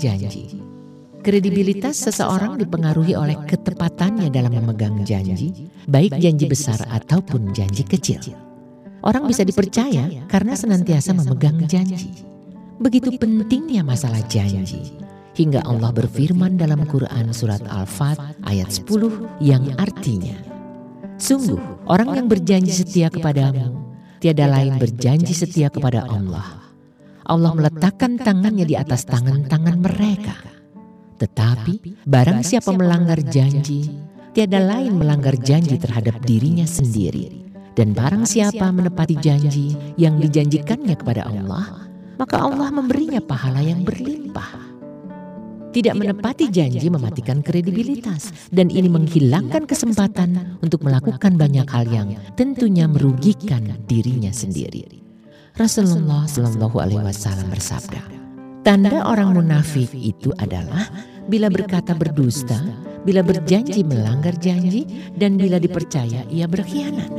janji. Kredibilitas seseorang dipengaruhi oleh ketepatannya dalam memegang janji, baik janji besar ataupun janji kecil. Orang bisa dipercaya karena senantiasa memegang janji. Begitu pentingnya masalah janji. Hingga Allah berfirman dalam Quran surat Al-Fat ayat 10 yang artinya. Sungguh orang yang berjanji setia kepadamu, tiada lain berjanji setia kepada Allah. Allah meletakkan tangannya di atas tangan-tangan mereka. Tetapi barang siapa melanggar janji, tiada lain melanggar janji terhadap dirinya sendiri. Dan barang siapa menepati janji yang dijanjikannya kepada Allah, maka Allah memberinya pahala yang berlimpah. Tidak menepati janji mematikan kredibilitas dan ini menghilangkan kesempatan untuk melakukan banyak hal yang tentunya merugikan dirinya sendiri. Rasulullah Shallallahu Alaihi Wasallam bersabda, tanda orang munafik itu adalah bila berkata berdusta, bila berjanji melanggar janji, dan bila dipercaya ia berkhianat.